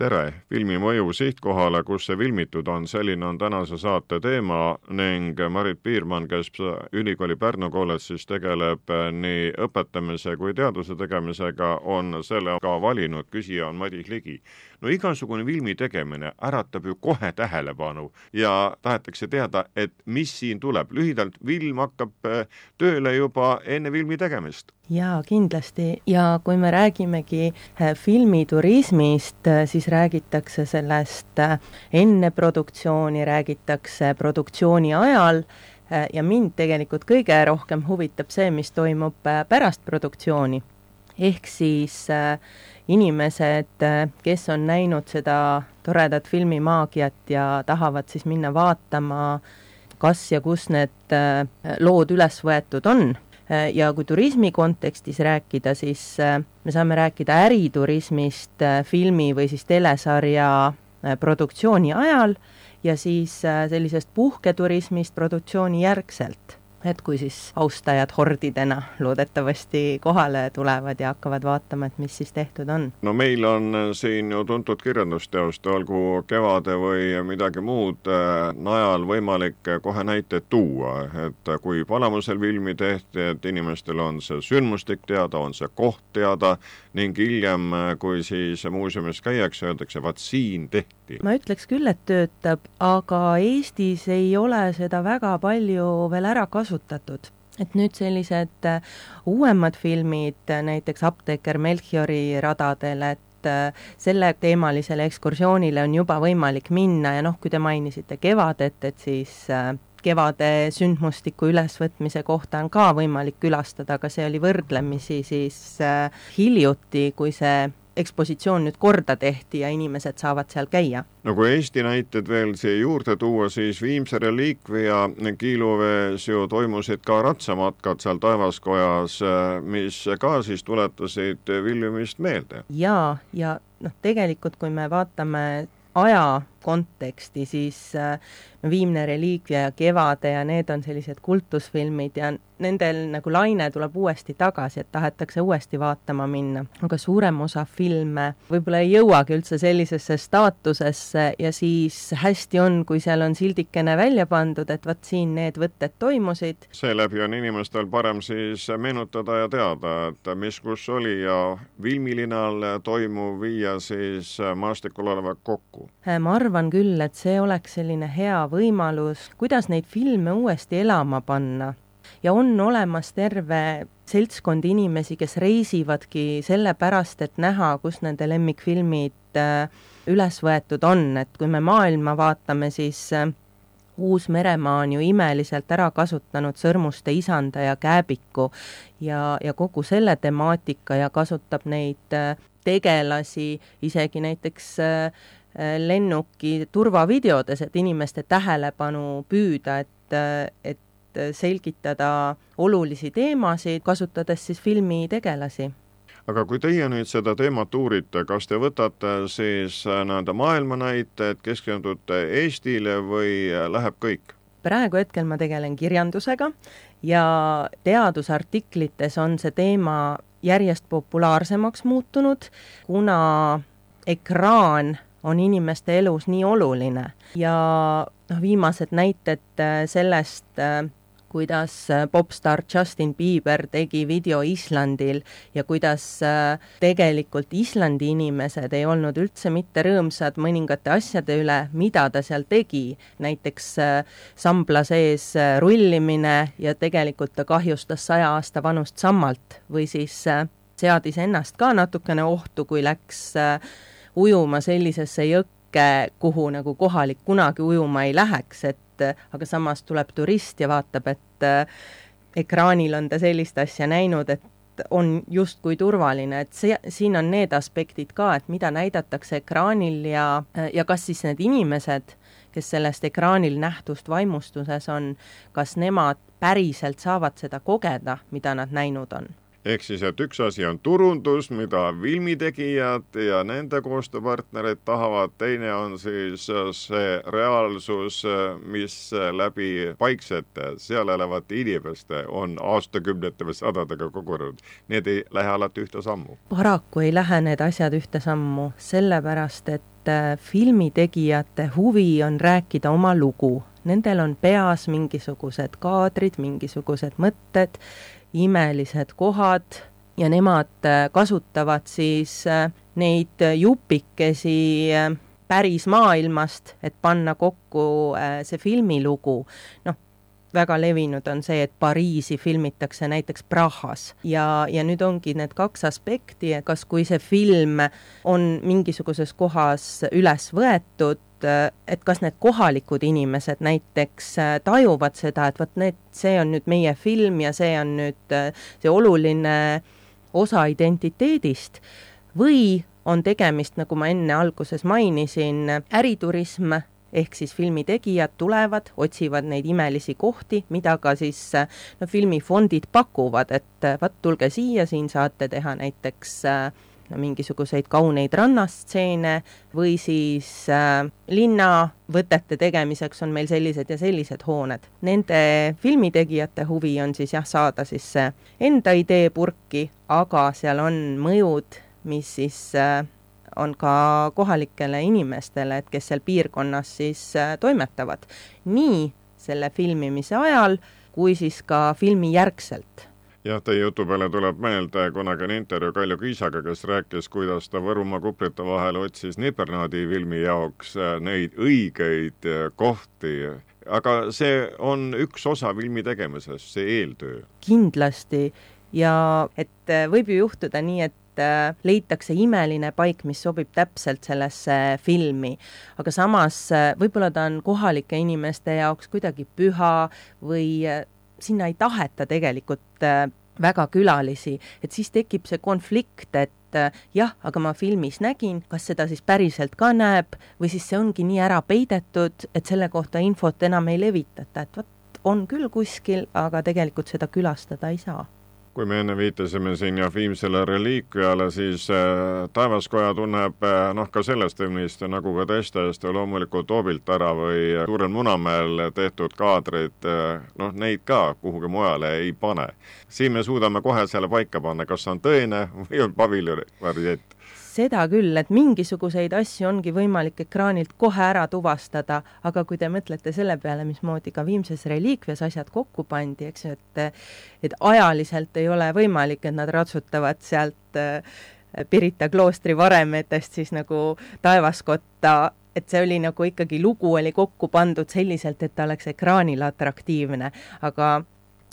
tere, filmi mõju sihtkohale, kus see filmitud on, selline on tänase saate teema ning Marit Piirmann, kes ülikooli Pärnu kolledžis tegeleb nii õpetamise kui teaduse tegemisega, on selle ka valinud, küsija on Madis Ligi no igasugune filmi tegemine äratab ju kohe tähelepanu ja tahetakse teada, et mis siin tuleb. lühidalt, film hakkab äh, tööle juba enne filmi tegemist. jaa, kindlasti ja kui me räägimegi äh, filmiturismist, äh, siis räägitakse sellest enne produktsiooni, räägitakse produktsiooni ajal ja mind tegelikult kõige rohkem huvitab see, mis toimub pärast produktsiooni. ehk siis äh, inimesed, kes on näinud seda toredat filmimaagiat ja tahavad siis minna vaatama, kas ja kus need äh, lood üles võetud on ja kui turismi kontekstis rääkida, siis äh, me saame rääkida äriturismist äh, filmi või siis telesarja produktsiooni ajal ja siis sellisest puhketurismist produktsiooni järgselt et kui siis austajad hordidena loodetavasti kohale tulevad ja hakkavad vaatama, et mis siis tehtud on. no meil on siin ju tuntud kirjandusteoste, olgu Kevade või midagi muud äh, najal võimalik kohe näiteid tuua, et kui Palamusel filmi tehti, et inimestel on see sündmustik teada, on see koht teada ning hiljem, kui siis muuseumis käiakse, öeldakse, vaat siin tehti. Ma ütleks küll, et töötab, aga Eestis ei ole seda väga palju veel ära kasutatud. Kasutatud et nüüd sellised äh, uuemad filmid, äh, näiteks Apteeker Melchiori radadel, et äh, selleteemalisele ekskursioonile on juba võimalik minna ja noh, kui te mainisite Kevadet, et siis kevade sündmustiku ülesvõtmise kohta on ka võimalik külastada, aga see oli võrdlemisi siis hiljuti, kui see ekspositsioon nüüd korda tehti ja inimesed saavad seal käia. no kui Eesti näited veel siia juurde tuua, siis Viimse reliikvia kiiluvees ju toimusid ka ratsamatkad seal Taevaskojas, mis ka siis tuletasid Vilniumist meelde. jaa, ja noh, tegelikult kui me vaatame aja konteksti, siis äh, Viimne reliikvia ja Kevade ja need on sellised kultusfilmid ja nendel nagu laine tuleb uuesti tagasi, et tahetakse uuesti vaatama minna, aga suurem osa filme võib-olla ei jõuagi üldse sellisesse staatusesse ja siis hästi on, kui seal on sildikene välja pandud, et vot siin need võtted toimusid. seeläbi on inimestel parem siis meenutada ja teada, et mis kus oli ja filmilinal toimuv viia siis maastikul olevat kokku. ma arvan küll, et see oleks selline hea võimalus, kuidas neid filme uuesti elama panna. ja on olemas terve seltskond inimesi, kes reisivadki sellepärast, et näha, kus nende lemmikfilmid äh, üles võetud on, et kui me maailma vaatame, siis äh, Uus-Meremaa on ju imeliselt ära kasutanud Sõrmuste isanda ja Kääbiku ja, ja kogu selle temaatika ja kasutab neid äh, tegelasi isegi näiteks Äh, lennuki turvavideodes, et inimeste tähelepanu püüda, et, äh, et selgitada olulisi teemasid, kasutades siis filmitegelasi aga kui teie nüüd seda teemat uurite, kas te võtate siis äh, nii-öelda maailma näited, keskendute Eestile või läheb kõik? praegu hetkel ma tegelen kirjandusega ja teadusartiklites on see teema järjest populaarsemaks muutunud, kuna ekraan on inimeste elus nii oluline. Ja noh, viimased näited äh, sellest, äh, kuidas äh, popstaar Justin Bieber tegi video Islandil ja kuidas tegelikult Islandi inimesed ei olnud üldse mitte rõõmsad mõningate asjade üle, mida ta seal tegi, näiteks sambla sees rullimine ja tegelikult ta kahjustas saja aasta vanust sammalt või siis seadis ennast ka natukene ohtu, kui läks äh, ujuma sellisesse jõkke, kuhu nagu kohalik kunagi ujuma ei läheks, et aga samas tuleb turist ja vaatab, et ekraanil on ta sellist asja näinud, et on justkui turvaline, et see, siin on need aspektid ka, et mida näidatakse ekraanil ja, ja kas siis need inimesed, kes sellest ekraanil nähtust vaimustuses on, kas nemad päriselt saavad seda kogeda, mida nad näinud on ehk siis, et üks asi on turundus, mida filmitegijad ja nende koostööpartnerid tahavad, teine on siis see reaalsus, mis läbi paiksete, seal elavate inimeste on aastakümnete või sadadega kogunenud. Need ei lähe alati ühte sammu. paraku ei lähe need asjad ühte sammu, sellepärast et äh, filmitegijate huvi on rääkida oma lugu nendel on peas mingisugused kaadrid, mingisugused mõtted imelised kohad ja nemad äh, kasutavad siis äh, neid jupikesi äh, päris maailmast, et panna kokku see filmilugu. noh, väga levinud on see, et Pariisi filmitakse näiteks Prahas. Ja, ja nüüd ongi need kaks aspekti, kas, kui see film on mingisuguses kohas üles võetud, et, kas need kohalikud inimesed näiteks tajuvad seda, et vot need, see on nüüd meie film ja see on nüüd see oluline osa identiteedist. Või on tegemist, nagu ma enne alguses mainisin, äriturism, ehk siis filmitegijad tulevad, otsivad neid imelisi kohti, mida ka siis no filmifondid pakuvad, et vot tulge siia, siin saate teha näiteks äh, mingisuguseid kauneid rannastseene või siis äh, linnavõtete tegemiseks on meil sellised ja sellised hooned. Nende filmitegijate huvi on siis jah, saada siis see enda idee purki, aga seal on mõjud, mis siis äh, on ka kohalikele inimestele, et kes seal piirkonnas siis äh, toimetavad. nii selle filmimise ajal kui siis ka filmi järgselt jah, teie jutu peale tuleb meelde kunagine intervjuu Kaljo Kiisaga, kes rääkis, kuidas ta Võrumaa kuprite vahel otsis Nipernaadi filmi jaoks äh, neid õigeid äh, kohti, aga see on üks osa filmi tegemisest, see eeltöö. kindlasti ja et võib ju juhtuda nii, et leitakse imeline paik, mis sobib täpselt sellesse filmi. aga samas võib-olla ta on kohalike inimeste jaoks kuidagi püha või sinna ei taheta tegelikult äh, väga külalisi, et siis tekib see konflikt, et äh, jah, aga ma filmis nägin, kas seda siis päriselt ka näeb või siis see ongi nii ära peidetud, et selle kohta infot enam ei levitata, et vot on küll kuskil, aga tegelikult seda külastada ei saa kui me enne viitasime siin jah, viimsele reliikviale, siis äh, Taevaskoja tunneb äh, noh, ka sellest filmist nagu ka teistest loomulikult Hoobilt ära või Suurel Munamäel tehtud kaadrid äh,, noh, neid ka kuhugi mujale ei pane. siin me suudame kohe selle paika panna, kas on tõene või on paviljoni variant seda küll, et mingisuguseid asju ongi võimalik ekraanilt kohe ära tuvastada, aga kui te mõtlete selle peale, mismoodi ka Viimses reliikvias asjad kokku pandi, eks ju, et et ajaliselt ei ole võimalik, et nad ratsutavad sealt äh, Pirita kloostri varemetest siis nagu taevaskotta, et see oli nagu ikkagi, lugu oli kokku pandud selliselt, et ta oleks ekraanil atraktiivne, aga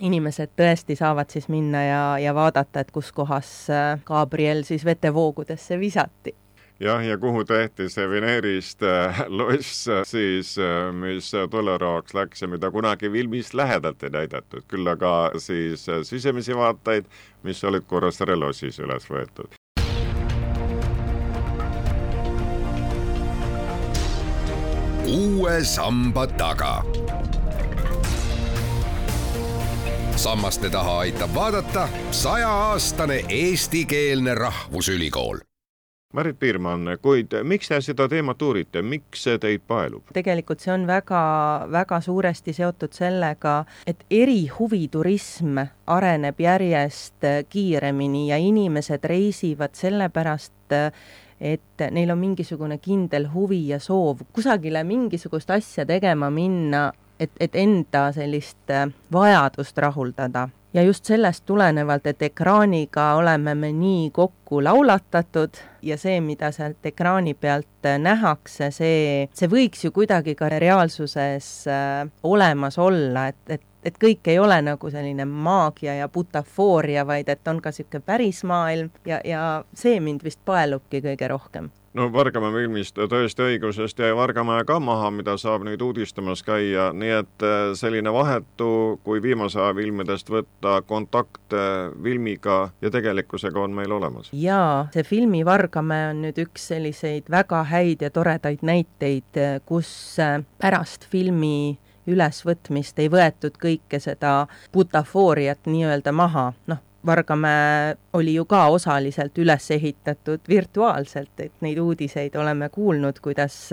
inimesed tõesti saavad siis minna ja, ja vaadata, et kus kohas äh, Gabriel siis vetevoogudesse visati. Jah, ja kuhu tehti see Veneerist äh, loss siis, äh, mis tolleraaks läks ja mida kunagi filmis lähedalt ei näidatud, küll aga siis sisemisi vaateid, mis olid Kuressaare lossis üles võetud. uue samba taga sammaste taha aitab vaadata sajaaastane eestikeelne rahvusülikool Marit Piirmann, kuid miks te seda teemat uurite, miks see teid paelub? tegelikult see on väga, väga suuresti seotud sellega, et erihuviturism areneb järjest kiiremini ja inimesed reisivad sellepärast, et neil on mingisugune kindel huvi ja soov kusagile mingisugust asja tegema minna et, et enda sellist äh, vajadust rahuldada. ja just sellest tulenevalt, et ekraaniga oleme me nii kokku laulatatud ja see, mida sealt ekraani pealt äh, nähakse, see, see võiks ju kuidagi ka reaalsuses äh, olemas olla, et, et et kõik ei ole nagu selline maagia ja butafooria, vaid et on ka niisugune päris maailm ja, ja see mind vist paelubki kõige rohkem no Vargamäe filmist tõesti õigusest jäi Vargamäe ka maha, mida saab nüüd uudistamas käia, nii et äh, selline vahetu, kui viimase aja filmidest võtta, kontakt filmiga ja tegelikkusega on meil olemas. jaa, see filmi Vargamäe on nüüd üks selliseid väga häid ja toredaid näiteid, kus äh, pärast filmi ülesvõtmist ei võetud kõike seda butafooriat nii-öelda maha, noh, Vargamäe oli ju ka osaliselt üles ehitatud virtuaalselt, et neid uudiseid oleme kuulnud, kuidas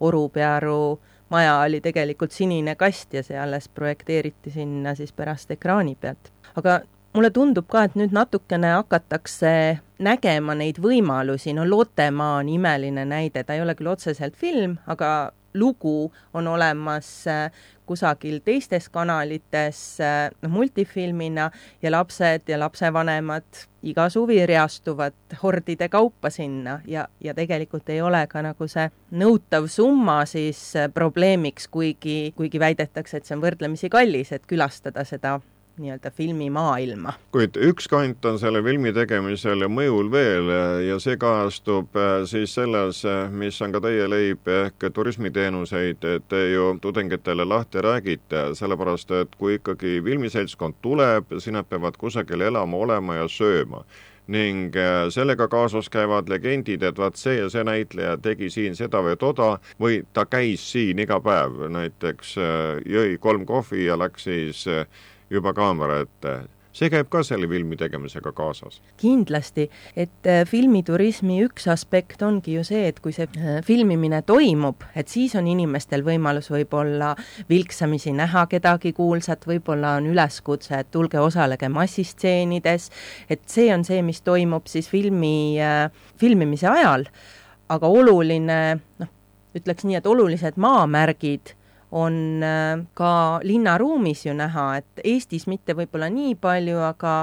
Orupearu maja oli tegelikult sinine kast ja see alles projekteeriti sinna siis pärast ekraani pealt. aga mulle tundub ka, et nüüd natukene hakatakse nägema neid võimalusi, no Lottemaa on imeline näide, ta ei ole küll otseselt film, aga lugu on olemas äh, kusagil teistes kanalites äh, noh, multifilmina ja lapsed ja lapsevanemad iga suvi reastuvad hordide kaupa sinna ja, ja tegelikult ei ole ka nagu see nõutav summa siis äh, probleemiks, kuigi, kuigi väidetakse, et see on võrdlemisi kallis, et külastada seda nii-öelda filmimaailma. kuid üks kant on selle filmi tegemisel ja mõjul veel ja see kajastub äh, siis selles, äh, mis on ka teie leib ehk turismiteenuseid te ju tudengitele lahti räägite, sellepärast et kui ikkagi filmiseltskond tuleb, siis nad peavad kusagil elama, olema ja sööma ning äh, sellega kaasas käivad legendid, et vaat see ja see näitleja tegi siin seda või toda või ta käis siin iga päev, näiteks jõi kolm kohvi ja läks siis juba kaamera ette. See käib ka selle filmi tegemisega kaasas? kindlasti, et äh, filmiturismi üks aspekt ongi ju see, et kui see äh, filmimine toimub, et siis on inimestel võimalus võib-olla vilksamisi näha kedagi kuulsat, võib-olla on üleskutse, et tulge osalege massistseenides, et see on see, mis toimub siis filmi, äh, filmimise ajal, aga oluline, noh, ütleks nii, et olulised maamärgid on äh, ka linnaruumis ju näha, et Eestis mitte võib-olla nii palju, aga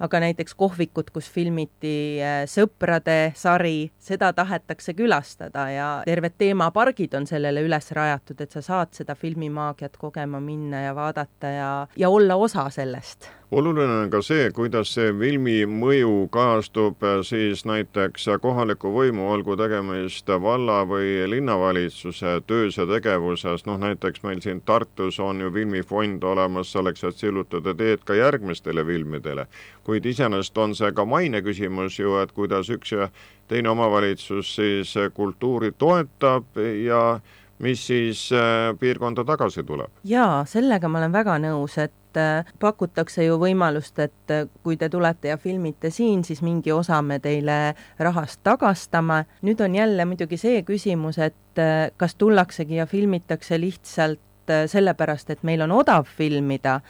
aga näiteks kohvikut, kus filmiti äh, Sõprade sari, seda tahetakse külastada ja terved teemapargid on sellele üles rajatud, et sa saad seda filmimaagiat kogema minna ja vaadata ja, ja olla osa sellest oluline on ka see, kuidas see filmi mõju kajastub äh, siis näiteks kohaliku võimu, olgu tegemist valla- või linnavalitsuse töös ja tegevuses, noh näiteks meil siin Tartus on ju filmifond olemas selleks, et sillutada teed ka järgmistele filmidele. Kuid iseenesest on see ka maine küsimus ju, et kuidas üks ja teine omavalitsus siis kultuuri toetab ja mis siis äh, piirkonda tagasi tuleb. jaa, sellega ma olen väga nõus, et äh, pakutakse ju võimalust, et kui te tulete ja filmite siin, siis mingi osa me teile rahast tagastame. nüüd on jälle muidugi see küsimus, et kas tullaksegi ja filmitakse lihtsalt sellepärast, et meil on odav filmida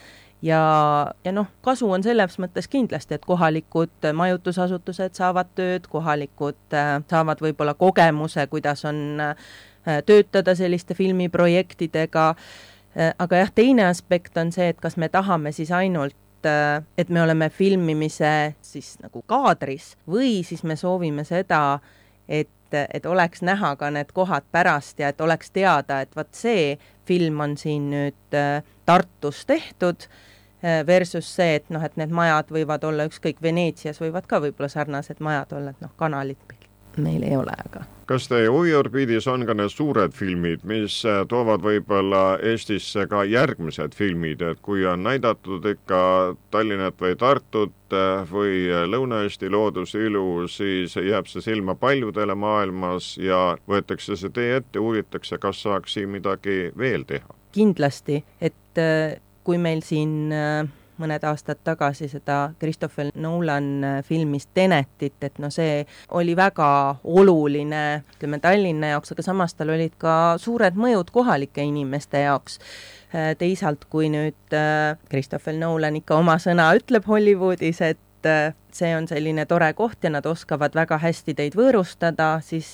ja, ja noh, kasu on selles mõttes kindlasti, et kohalikud majutusasutused saavad tööd, kohalikud saavad võib-olla kogemuse, kuidas on Äh, töötada selliste filmiprojektidega, äh, aga jah, teine aspekt on see, et kas me tahame siis ainult äh, et me oleme filmimise siis nagu kaadris või siis me soovime seda, et, et oleks näha ka need kohad pärast ja et oleks teada, et vot see film on siin nüüd Tartus tehtud, versus see, et noh, et need majad võivad olla ükskõik, Veneetsias võivad ka võib-olla sarnased majad olla, et noh, kanalit meil ei ole, aga kas teie huviorbiidis on ka need suured filmid, mis äh, toovad võib-olla Eestisse ka järgmised filmid, et kui on näidatud ikka Tallinnat või Tartut äh, või Lõuna-Eesti loodusilu, siis jääb see silma paljudele maailmas ja võetakse see tee ette, uuritakse, kas saaks siin midagi veel teha? kindlasti, et äh, kui meil siin mõned aastad tagasi seda Christopher Nolan äh, filmist Tenetit, et no see oli väga oluline, ütleme Tallinna jaoks, aga samas tal olid ka suured mõjud kohalike inimeste jaoks. Äh, teisalt, kui nüüd äh, Christopher Nolan ikka oma sõna ütleb Hollywoodis, et see on selline tore koht ja nad oskavad väga hästi teid võõrustada, siis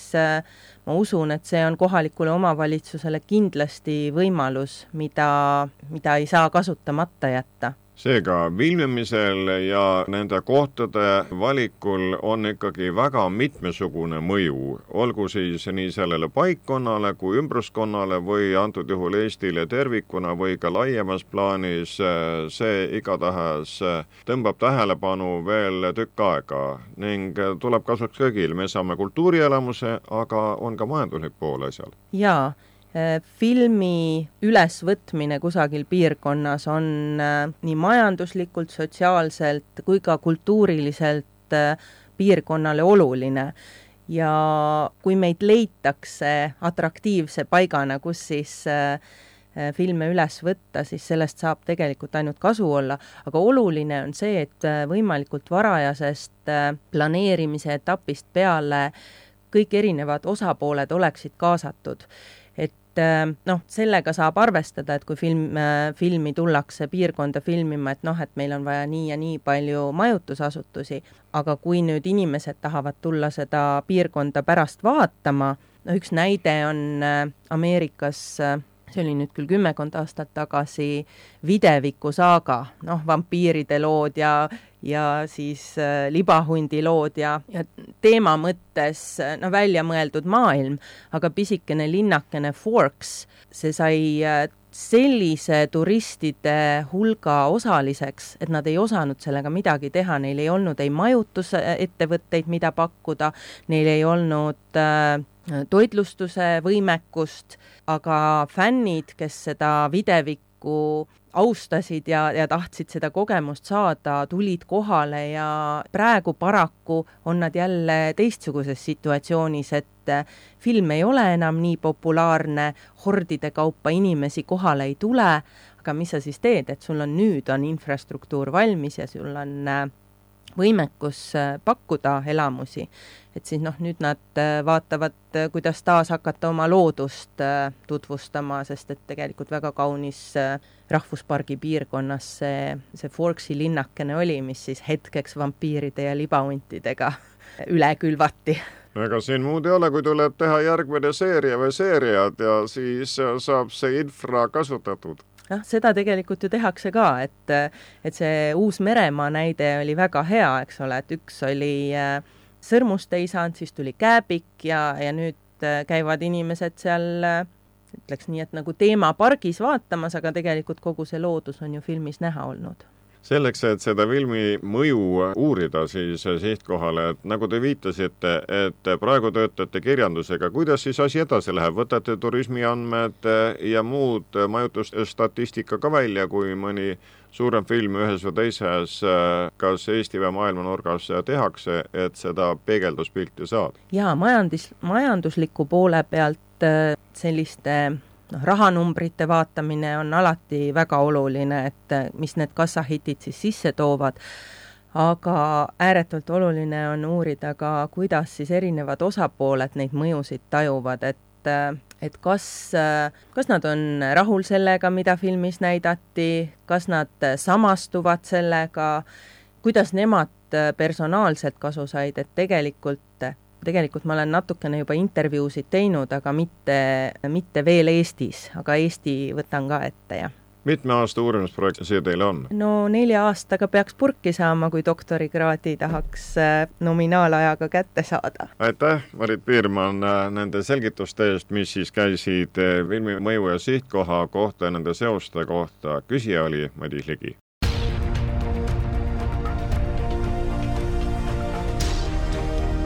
ma usun, et see on kohalikule omavalitsusele kindlasti võimalus, mida, mida ei saa kasutamata jätta seega filmimisel ja nende kohtade valikul on ikkagi väga mitmesugune mõju, olgu siis nii sellele paikkonnale kui ümbruskonnale või antud juhul Eestile tervikuna või ka laiemas plaanis, see igatahes tõmbab tähelepanu veel tükk aega. Ning tuleb kasuks kõigil, me saame kultuurielamuse, aga on ka majanduslik pool asjal. jaa filmi ülesvõtmine kusagil piirkonnas on äh, nii majanduslikult, sotsiaalselt kui ka kultuuriliselt äh, piirkonnale oluline. ja kui meid leitakse atraktiivse paigana, kus siis filme üles võtta, siis sellest saab tegelikult ainult kasu olla, aga oluline on see, et võimalikult varajasest planeerimise etapist peale kõik erinevad osapooled oleksid kaasatud et äh, noh, sellega saab arvestada, et kui film, äh, filmi tullakse piirkonda filmima, et noh, et meil on vaja nii ja nii palju majutusasutusi, aga kui nüüd inimesed tahavad tulla seda piirkonda pärast vaatama, no üks näide on äh, Ameerikas see oli nüüd küll kümmekond aastat tagasi, Videviku saaga, noh, vampiiride lood ja, ja siis äh, libahundi lood ja, ja teema mõttes no välja mõeldud maailm, aga pisikene linnakene Forks, see sai äh, sellise turistide hulga osaliseks, et nad ei osanud sellega midagi teha, neil ei olnud ei majutusettevõtteid, mida pakkuda, neil ei olnud äh, toitlustuse võimekust, aga fännid, kes seda videvikku austasid ja, ja tahtsid seda kogemust saada, tulid kohale ja praegu paraku on nad jälle teistsuguses situatsioonis, et film ei ole enam nii populaarne, hordide kaupa inimesi kohale ei tule, aga mis sa siis teed, et sul on nüüd, on infrastruktuur valmis ja sul on äh, võimekus äh, pakkuda elamusi, et siis noh, nüüd nad äh, vaatavad, äh, kuidas taas hakata oma loodust tutvustama, sest et tegelikult väga kaunis rahvuspargi piirkonnas see, see Forksi linnakene oli, mis siis hetkeks vampiiride ja libahuntidega üle külvati. Ega siin muud ei ole, kui tuleb teha järgmine seeria või seeriad ja siis saab see infra kasutatud noh, seda tegelikult ju tehakse ka, et, et see Uus-Meremaa näide oli väga hea, eks ole, et üks oli äh, sõrmust ei saanud, siis tuli kääbik ja, ja nüüd äh, käivad inimesed seal äh, ütleks nii, et nagu teemapargis vaatamas, aga tegelikult kogu see loodus on ju filmis näha olnud selleks, et seda filmi mõju uurida siis sihtkohale, et nagu te viitasite, et praegu töötate kirjandusega, kuidas siis asi edasi läheb, võtate turismiandmed ja muud majutusstatistika ka välja, kui mõni suurem film ühes või teises kas Eesti või maailma nurgas tehakse, et seda peegelduspilti saada? jaa, majandus, majandusliku poole pealt selliste noh, rahanumbrite vaatamine on alati väga oluline, et eh, mis need kassahitid siis sisse toovad, aga ääretult oluline on uurida ka, kuidas siis erinevad osapooled neid mõjusid tajuvad, et eh, et kas, eh, kas nad on rahul sellega, mida filmis näidati, kas nad samastuvad sellega, kuidas nemad personaalselt kasu said, et tegelikult tegelikult ma olen natukene juba intervjuusid teinud, aga mitte, mitte veel Eestis, aga Eesti võtan ka ette, jah mitme aasta uurimisprojekt see teil on? no nelja aastaga peaks purki saama, kui doktorikraadi tahaks äh, nominaalajaga kätte saada. aitäh, Marit Piirmann, äh, nende selgituste eest, mis siis käisid äh, filmi mõju ja sihtkoha kohta ja nende seoste kohta. küsija oli Madis Ligi.